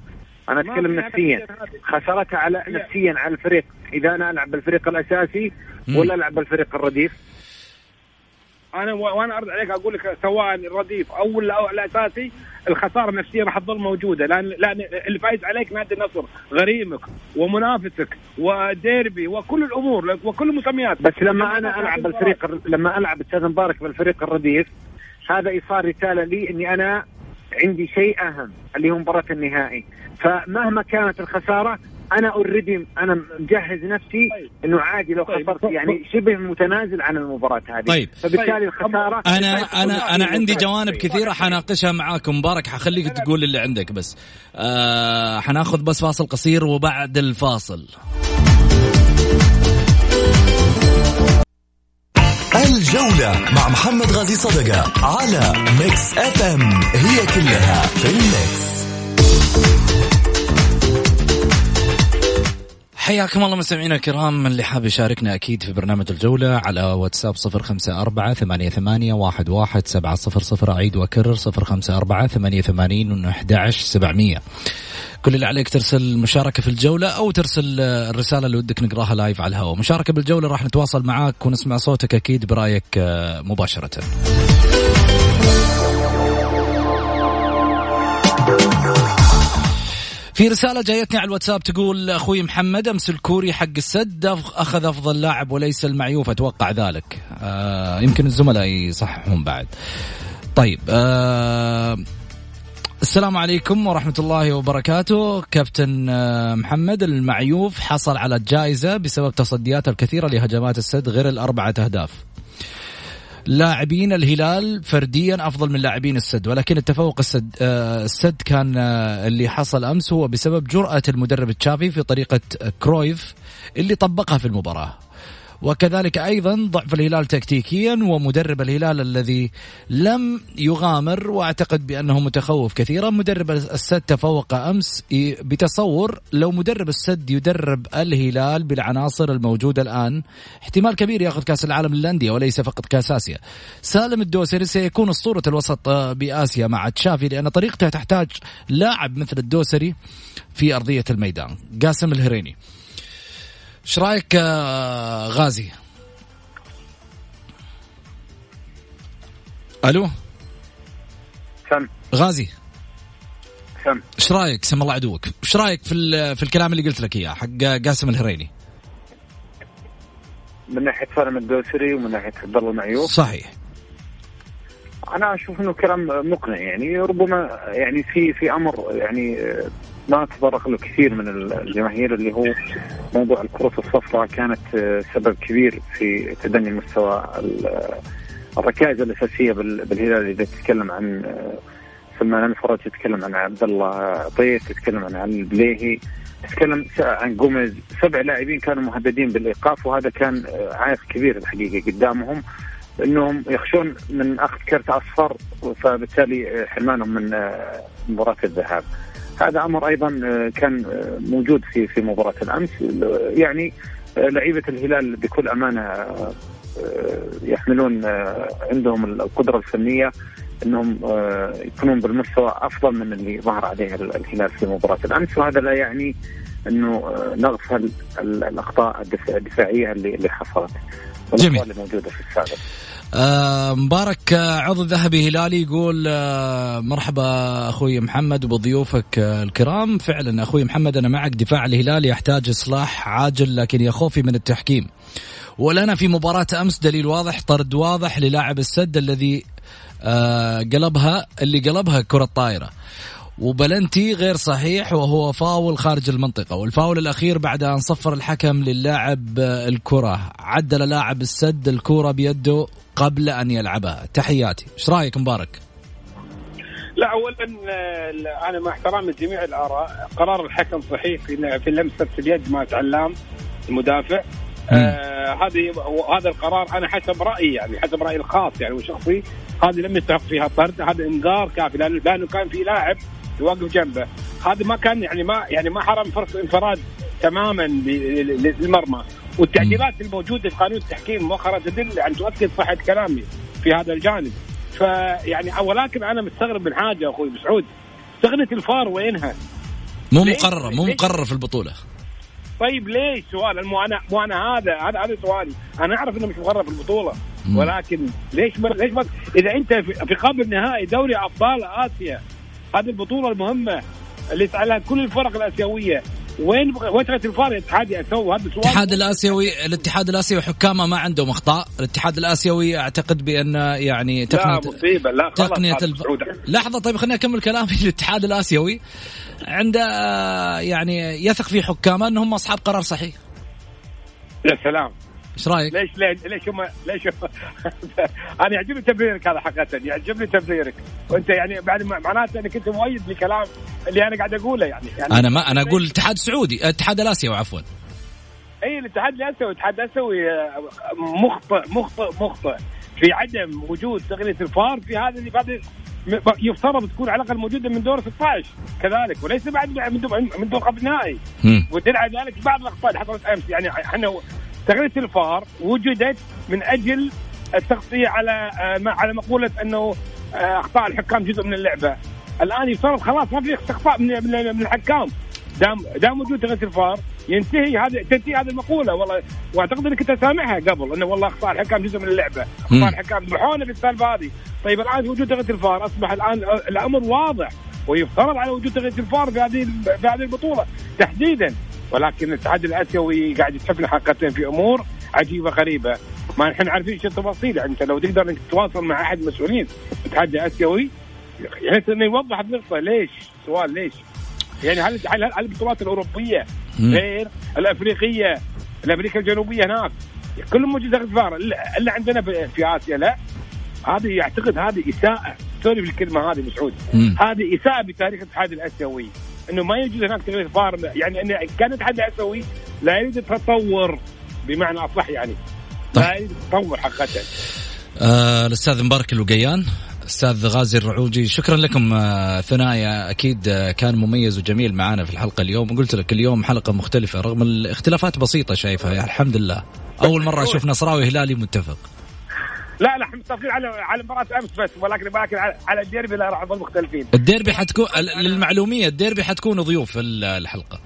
أنا أتكلم نفسيا. خسارتها على نفسيا على الفريق. إذا أنا ألعب بالفريق الأساسي ولا ألعب بالفريق الرديف؟ أنا وأنا أرد عليك أقول لك سواء الرديف أو الاساسي الخسارة النفسية راح تظل موجودة. لأن لأن اللي فايز عليك نادي النصر. غريمك ومنافسك وديربي وكل الأمور وكل المسميات. بس لما أنا ألعب بالفريق لما ألعب أستاذ مبارك بالفريق الرديف هذا صار رساله لي إني أنا عندي شيء أهم اللي هو مباراة النهائي. فمهما كانت الخسارة أنا already أنا مجهز نفسي إنه عادي لو طيب. خسرت. يعني شبه متنازل عن المباراة هذه. طيب. فبالتالي الخسارة أنا أنا أنا عندي جوانب كثيرة حناقشها معاكم. مبارك حخليك تقول اللي عندك بس. آه حناخذ بس فاصل قصير وبعد الفاصل. الجولة مع محمد غازي صدقة على Mix FM هي كلها في ال Mix. حياكم الله مستمعينا الكرام من اللي حاب يشاركنا أكيد في برنامج الجولة على واتساب 054 88 11 700 أعيد وأكرر 054 88 11 700 كل اللي عليك ترسل مشاركة في الجولة أو ترسل الرسالة اللي ودك نقراها لايف على الهواء. مشاركة بالجولة راح نتواصل معاك ونسمع صوتك أكيد برأيك مباشرة. في رسالة جايتني على الواتساب تقول أخوي محمد أمس الكوري حق السد أخذ أفضل لاعب وليس المعيوف. أتوقع ذلك. آه يمكن الزملاء يصححون بعد. طيب آه السلام عليكم ورحمة الله وبركاته. كابتن محمد المعيوف حصل على الجائزة بسبب تصدياته الكثيرة لهجمات السد غير الأربعة أهداف. لاعبين الهلال فرديا أفضل من لاعبين السد ولكن التفوق السد السد كان اللي حصل أمس هو بسبب جرأة المدرب تشافي في طريقة كرويف اللي طبقها في المباراة. وكذلك أيضا ضعف الهلال تكتيكيا ومدرب الهلال الذي لم يغامر وأعتقد بأنه متخوف كثيرا. مدرب السد تفوق أمس بتصور لو مدرب السد يدرب الهلال بالعناصر الموجودة الآن احتمال كبير ياخذ كأس العالم للأندية وليس فقط كأس آسيا. سالم الدوسري سيكون أسطورة الوسط بآسيا مع تشافي لأن طريقته تحتاج لاعب مثل الدوسري في أرضية الميدان. قاسم الهريني. إيش رأيك غازي؟ ألو؟ سم. غازي؟ سم. إيش رأيك؟ سم الله عدوك. إيش رأيك في في الكلام اللي قلت لك إياه حق قاسم الهريني من ناحية سالم الدوسري ومن ناحية عبد الله المعيوف صحيح. أنا أشوف إنه كلام مقنع يعني ربما يعني في في أمر يعني ما تطرق له كثير من الجماهير اللي هو موضوع الكرة الصفراء كانت سبب كبير في تدني مستوى ال- الركائز الأساسية بال- بالهلال إذا تتكلم عن سلمان الفرج تتكلم عن عبد الله طيف تتكلم عن علي البليهي تتكلم عن جوميز سبع لاعبين كانوا مهددين بالإيقاف وهذا كان عائق كبير الحقيقة قدامهم إنهم يخشون من أخذ كرت أصفر فبالتالي حرمانهم من آه، مباراة الذهاب. هذا أمر أيضا آه، كان آه، موجود في في مباراة الأمس يعني آه، لعيبة الهلال بكل أمانة يحملون عندهم القدرة الفنية إنهم يكونون بالمستوى أفضل من اللي ظهر عليه الهلال في مباراة الأمس وهذا لا يعني إنه نغفل ال- الأخطاء الدفاع- الدفاعية اللي اللي حصلت. جميل. اللي موجوده في السابق. آه مبارك آه، عضو ذهبي هلالي يقول آه مرحبا أخوي محمد وبضيوفك الكرام. فعلا أخوي محمد أنا معك دفاع الهلال يحتاج إصلاح عاجل لكن يا خوفي من التحكيم. ولنا في مباراة أمس دليل واضح طرد واضح للاعب السد الذي قلبها اللي قلبها كرة طائرة وبلنتي غير صحيح وهو فاول خارج المنطقة والفاول الأخير بعد أن صفر الحكم للاعب آه، الكرة. عدل لاعب السد الكرة بيده قبل أن يلعبها. تحياتي. إيش رأيك مبارك؟ لا اولا آه، أنا مع احترام جميع الآراء. قرار الحكم صحيح في في لمسة اليد مع علام المدافع. آه هذه هذا القرار أنا حسب رأيي يعني حسب رأيي الخاص يعني وشخصي. هذه لم يستحق فيها طرد. هذا إنذار كافي لأنه لأنه كان في لاعب يوقف جنبه. هذا ما كان يعني ما يعني ما حرم فرصه انفراد تماما للمرمى. والتعديلات الموجودة في قانون التحكيم مؤخرا تدل يعني تؤكد صحه كلامي في هذا الجانب. فيعني ولكن أنا مستغرب من حاجة أخوي مسعود. تقنيه الفار وينها؟ مو ليه؟ مقررة مو ليه؟ مقررة في البطولة. طيب ليش؟ سؤال مو أنا مو أنا هذا هذا هذا سؤالي. أنا أعرف إنه مش مقرر في البطولة. ولكن ليش ما ليش ما إذا أنت في في قبل نهائي دوري أبطال آسيا هذه البطولة المهمة اللي على كل الفرق الآسيوية. وين تغير الفار الاتحاد يسوي هذا سؤال. الاتحاد الاسيوي الاتحاد الآسيوي حكامه ما عندهم أخطاء. الاتحاد الآسيوي أعتقد بأن يعني لا تقنيه مصيبة. لا خلاص تقنية الف... لحظة طيب خليني اكمل كلامي. الاتحاد الآسيوي عنده يعني يثق في حكامه أنهم أصحاب قرار صحيح. يا سلام. إيش رأيك؟ ليش ليش ليش هم ليش هم أنا يعجبني تبريرك هذا حقيقة يعجبني تبريرك. وأنت يعني بعد معناته إنك أنت مؤيد لكلام اللي أنا قاعد أقوله يعني, يعني أنا ما أنا أقول الاتحاد السعودي الاتحاد الآسيوي عفوا. إي الاتحاد الآسيوي الاتحاد الآسيوي آه، مخطئ مخطئ مخطئ. في عدم وجود تقنيه الفار في هذا اللي يفترض تكون على الأقل موجودة من دور 16 كذلك. وليس بعد من دور من دور قبل نهائي. ودلع ذلك بعض الأخطاء اللي حصلت أمس. يعني إحنا تقنيه الفار وجدت من أجل التغطية على آه، على مقولة أنه آه، أخطاء الحكام جزء من اللعبة. الآن يفترض خلاص ما في اخطاء من من الحكام. دام دام وجود تقنيه الفار ينتهي هذا تنتهي هذه المقولة. والله وأعتقد إنك أنت سامعها قبل إنه والله أخطاء الحكام جزء من اللعبة. أخطاء الحكام ذبحونا في السالفه هذه. طيب الآن وجود تقنيه الفار أصبح الآن الأمر واضح ويفترض على وجود تقنيه الفار في هذه في هذه البطولة تحديدا. ولكن الاتحاد الآسيوي قاعد يتحفل حقيقه في أمور عجيبة غريبة ما نحن عارفين شو التفاصيل يعني أنت لو تقدر إنك تتواصل مع أحد المسؤولين الاتحاد الآسيوي بحيث إنه يوضح النقطة ليش؟ سؤال ليش؟ يعني هل هل البطولات الأوروبية. غير الأفريقية الأمريكا الجنوبية هناك كلهم موجود الفار الا عندنا في آسيا لا هذه أعتقد هذه إساءة sorry بالكلمة هذه مسعود. هذه إساءة بتاريخ الاتحاد الآسيوي إنه ما يوجد هناك تغيير فار يعني ان كان الاتحاد الاسيوي لا يريد التطور بمعنى أصح يعني. لا طيب. يريد التطور حقيقة. آه الأستاذ مبارك الوقيان أستاذ غازي الرعوجي شكرا لكم آه ثنايا. أكيد آه كان مميز وجميل معنا في الحلقة اليوم. قلت لك اليوم حلقة مختلفة رغم الاختلافات بسيطة شايفها يعني الحمد لله. أول مرة أشوف نصراوي هلالي متفق. لا لا إحنا متفقين على على مباراة أمس بس ولكن ولكن على, على الديربي لا راح نظل مختلفين. الديربي حتكون للمعلومية الديربي حتكون ضيوف في ال- الحلقة.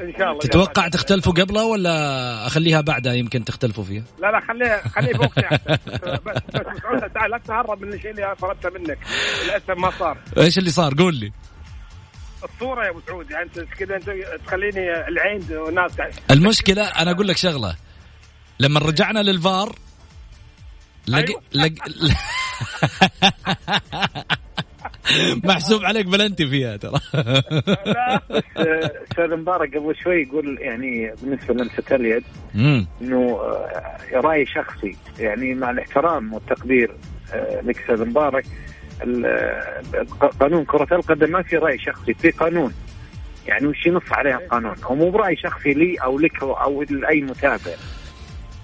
إن شاء الله تتوقع تختلفوا قبله ولا أخليها بعدها يمكن تختلفوا فيها؟ لا لا خليها خليه فوق أحسن. بس بس تعال لا تهرب من الشيء اللي طلبته منك. للأسف ما صار. إيش اللي صار؟ قول لي. الصورة يا أبو سعود يعني أنت كذا أنت تخليني العين والناس المشكلة أنا أقول لك شغلة. لما رجعنا للفار لق... أيوة. لق... محسوب عليك بلنتي فيها ترى. لا أستاذ مبارك قبل شوي يقول يعني بالنسبة لمسة اليد. إنه آه، رأي شخصي. يعني مع الاحترام والتقدير آه، لك أستاذ مبارك آه، قانون كرة القدم ما في رأي شخصي في قانون. يعني وش ينص عليها القانون هو مو برأي شخصي لي أو لك أو لأي متابع.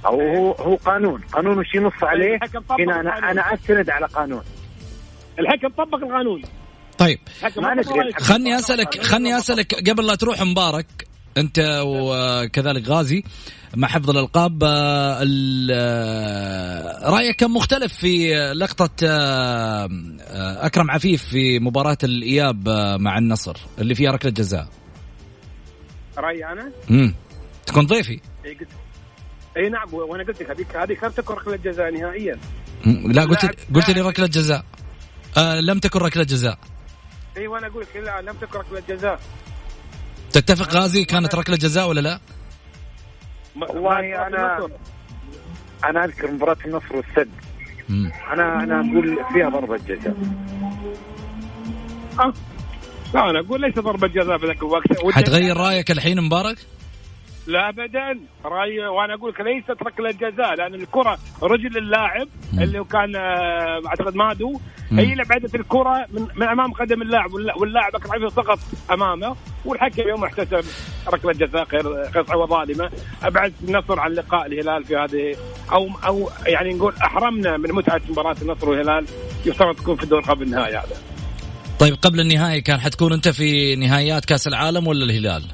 أو هو هو قانون. قانون وش ينص عليه؟ الحكم طبق هنا أنا القانون. أنا أستند على قانون. الحكم طبق القانون. طيب. خلني اسالك خلني أسألك قبل لا تروح مبارك أنت وكذلك غازي مع حفظ الألقاب آه، آه، رأيك كان مختلف في لقطة آه، أكرم عفيف في مباراة الإياب مع النصر اللي فيها ركلة جزاء. رأيي أنا؟ امم تكون ضيفي. اي نعم وأنا قلت لك هذيك هذيك لم تكن ركلة جزاء نهائيا لا قلت قلت لي. ركلة جزاء آه لم تكن ركلة جزاء اي وأنا أقول لك لا لم تكن ركلة جزاء تتفق غازي كانت ركلة جزاء ولا لا؟ والله النصر. أنا أذكر مباراة النصر والسد مم. أنا أنا أقول فيها ضربة جزاء آه. لا أنا أقول ليس ضربة جزاء في ذاك الوقت حتغير رأيك الحين مبارك؟ لا ابدا. رايي وأنا أقول لك ليست ركلة جزاء لأن الكرة رجل اللاعب. اللي كان آه، أعتقد مادو. هي اللي بعدت الكرة من, من أمام قدم اللاعب واللا- واللاعب اكرم عفيف سقط أمامه. والحكم يوم احتسب ركلة جزاء غير غير صحيحه وظالمة. أبعد النصر عن لقاء الهلال في هذه أو أو يعني نقول أحرمنا من متعة مباراة النصر والهلال. يفترض تكون في الدور قبل النهائي هذا. طيب قبل النهائي كان حتكون أنت في نهائيات كأس العالم ولا الهلال؟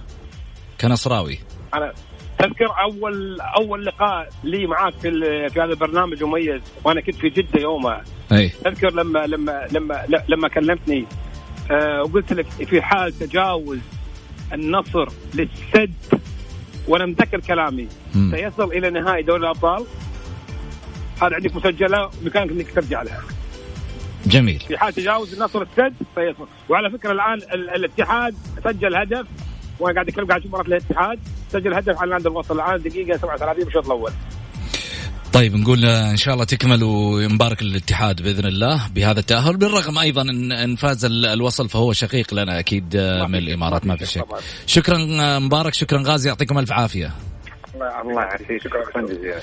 كنصراوي. أنا تذكر اول أول لقاء لي معاك في في هذا البرنامج مميز وأنا كنت في جدة يومها. أي. تذكر لما لما لما لما كلمتني آه وقلت لك في حال تجاوز النصر للسد وأنا متذكر كلامي. مم. سيصل إلى نهائي دوري الأبطال. هذا عندك مسجلة بإمكانك إنك ترجع لها. جميل. في حال تجاوز النصر السد سيصل. وعلى فكرة الآن ال- الاتحاد سجل هدف وأنا قاعد أتكلم قاعد أشوف مباراة الاتحاد. سجل هدف على نادي الوصل الآن دقيقة 37 بالشوط الأول. طيب نقول إن شاء الله تكمل ومبارك للاتحاد بإذن الله بهذا التأهل. بالرغم أيضا إن إن فاز ال- الوصل فهو شقيق لنا أكيد آه، من الإمارات ما في شك. شكرا آه، مبارك شكرا غازي يعطيكم ألف عافية. الله يعافيك. شكرا جزيلا.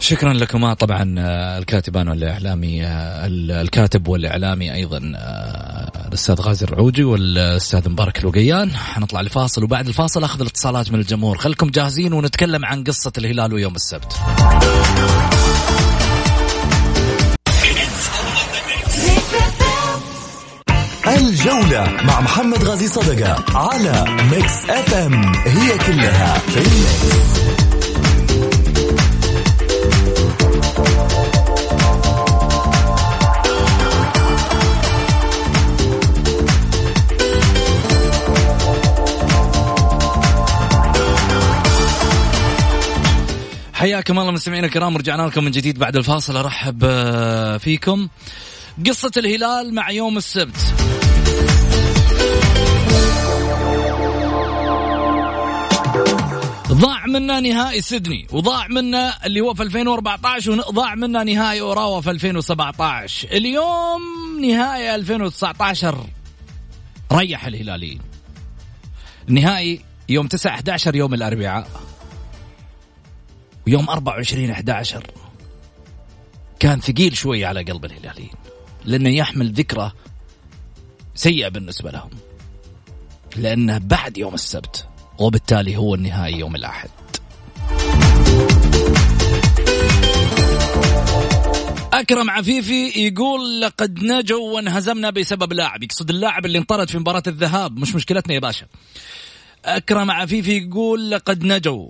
شكرا لكما. طبعا آه، الكاتبان والإعلامي آه، ال- الكاتب والإعلامي أيضا آه، الأستاذ غازي الرعوجي والأستاذ مبارك الوقيان. حنطلع لفاصل وبعد الفاصل أخذ الاتصالات من الجمهور. خلكم جاهزين ونتكلم عن قصة الهلال ويوم السبت. الجولة مع محمد غازي صدقة على Mix FM هي كلها في ال Mix. حياكم الله مستمعينا الكرام رجعنا لكم من جديد بعد الفاصل. أرحب آه، فيكم. قصة الهلال مع يوم السبت. ضاع منا نهائي سيدني وضاع منا اللي هو في 2014 وضاع منا نهائي اوراوا في 2017 اليوم نهائي 2019 ريح الهلاليين. النهائي يوم 9 11 يوم الأربعاء. ويوم 24 11 كان ثقيل شوي على قلب الهلاليين لأنه يحمل ذكرى سيئة بالنسبة لهم. لأنه بعد يوم السبت وبالتالي هو النهائي يوم الأحد. أكرم عفيفي يقول لقد نجوا وانهزمنا بسبب لاعب. يقصد اللاعب اللي انطرد في مباراة الذهاب. مش مشكلتنا يا باشا. أكرم عفيفي يقول لقد نجوا.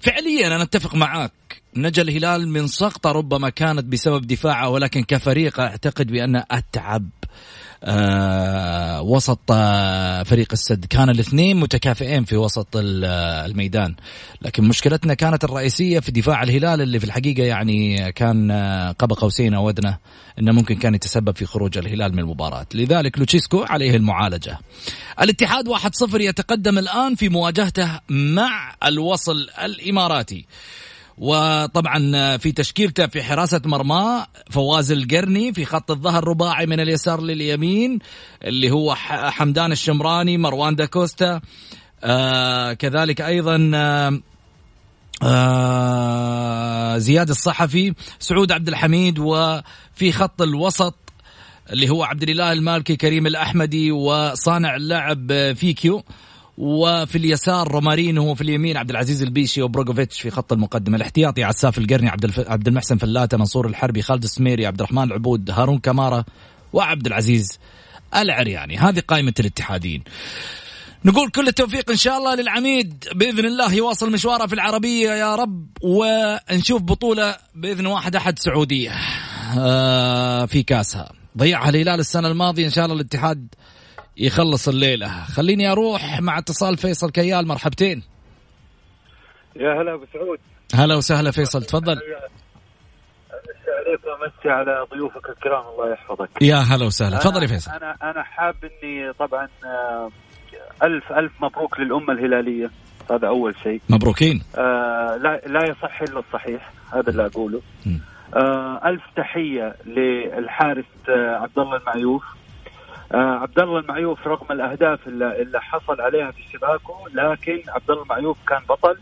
فعليا أنا أتفق معاك. نجا الهلال من سقطة ربما كانت بسبب دفاعه ولكن كفريق أعتقد بان أتعب. وسط آه، فريق السد. كان الاثنين متكافئين في وسط الميدان. لكن مشكلتنا كانت الرئيسية في دفاع الهلال اللي في الحقيقة يعني كان قاب قوسين أو أدنى أنه ممكن كان يتسبب في خروج الهلال من المباراة. لذلك لوتشيسكو عليه المعالجة. الاتحاد 1-0 يتقدم الآن في مواجهته مع الوصل الإماراتي. وطبعا في تشكيلته في حراسة مرمى فواز القرني في خط الظهر رباعي من اليسار لليمين اللي هو حمدان الشمراني مروان داكوستا آه كذلك أيضا آه آه زياد الصحفي سعود عبد الحميد وفي خط الوسط اللي هو عبد الإله المالكي كريم الأحمدي وصانع اللعب فيكيو. وفي اليسار رومارينهو وفي اليمين عبد العزيز البيشي وبريجوفيتش في خط المقدمة. الاحتياطي عساف القرني عبد الف... عبد المحسن فلاته منصور الحربي خالد السميري عبد الرحمن العبود هارون كمارة وعبد العزيز العرياني. هذه قائمة الاتحادين. نقول كل التوفيق إن شاء الله للعميد بإذن الله. يواصل مشواره في العربية يا رب ونشوف بطولة بإذن واحد أحد سعودية. آه، في كاسها. ضيعها الهلال السنة الماضية. إن شاء الله الاتحاد يخلص الليلة. خليني أروح مع اتصال فيصل كيال مرحبتين. يا هلا أبو سعود. هلا وسهلا فيصل تفضل. عليك وامسي على ضيوفك الكرام الله يحفظك. يا هلا وسهلا. تفضل يا فيصل. أنا أنا حاب إني طبعا آه، الف ألف مبروك للأمة الهلالية. هذا أول شيء. مبروكين. آه لا لا يصح إلا الصحيح هذا اللي أقوله. آه ألف تحية للحارس آه عبد الله المعيوف. عبد الله المعيوف رغم الأهداف اللي, اللي حصل عليها في شباكه لكن عبد الله المعيوف كان بطل.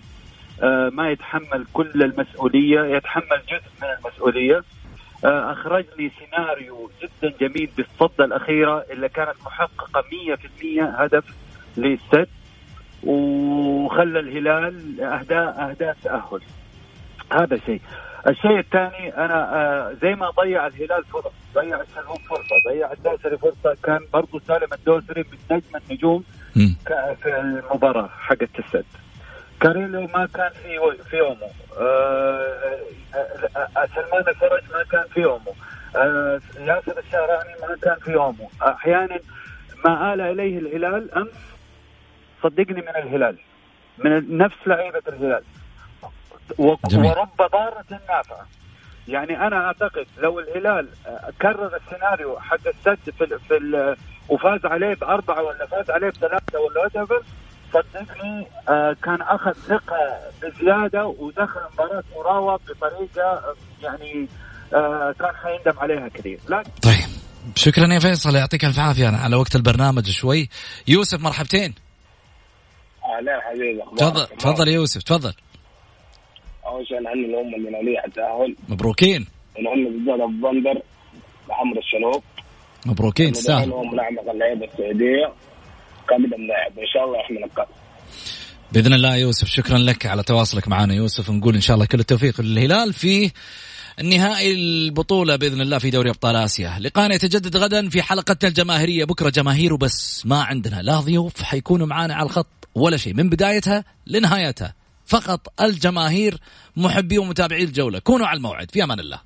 آه ما يتحمل كل المسؤولية يتحمل جزء من المسؤولية. آه اخرج لي سيناريو جدا جميل بالصده الأخيرة اللي كانت محققة 100% هدف للسد وخلى الهلال اهداء أهداء تأهل. هذا شيء. الشيء الثاني أنا آه زي ما ضيع الهلال فرص ضيع السلوم فرصة ضيع الدوسري فرصة كان برضو سالم الدوسري من نجم النجوم في المباراة حقت السد كاريلو ما كان في في يومه آه, آه،, سلمان الفرج ما كان في يومه ياسر الشهراني ما كان في يومه أحيانا ما آل إليه الهلال أمس صدقني من الهلال من نفس لعيبة الهلال. ورب ضارة نافعة يعني أنا أعتقد لو الهلال كرر السيناريو حق السد في في وفاز عليه بأربعة ولا فاز عليه بثلاثة ولا وات صدقني آه، كان أخذ ثقة بزيادة ودخل مباراة مراوغ بطريقة يعني آه، كان حيندم عليها كثير. لكن طيب. شكرا يا فيصل يعطيك ألف عافية. على وقت البرنامج شوي. يوسف مرحبتين. أهلا حبيبي تفضل تفضل يا يوسف تفضل. أول شيء نهني الامه المناليه على التأهل. مبروكين. ونهني بالذات ابو بندر محمد الشلوق مبروكين تستاهل هو ملاعب اللعيبة السعودية. قادم لاعب إن شاء الله يحمل الكاس بإذن الله يوسف شكرا لك على تواصلك معنا يوسف. نقول إن شاء الله كل التوفيق للهلال في النهائي البطولة بإذن الله في دوري أبطال آسيا. لقاءنا يتجدد غدا في حلقتنا الجماهيرية. بكرة جماهير وبس ما عندنا. لا ضيوف حيكونوا معنا على الخط ولا شيء. من بدايتها لنهايتها. فقط الجماهير محبي ومتابعي الجولة. كونوا على الموعد. في أمان الله.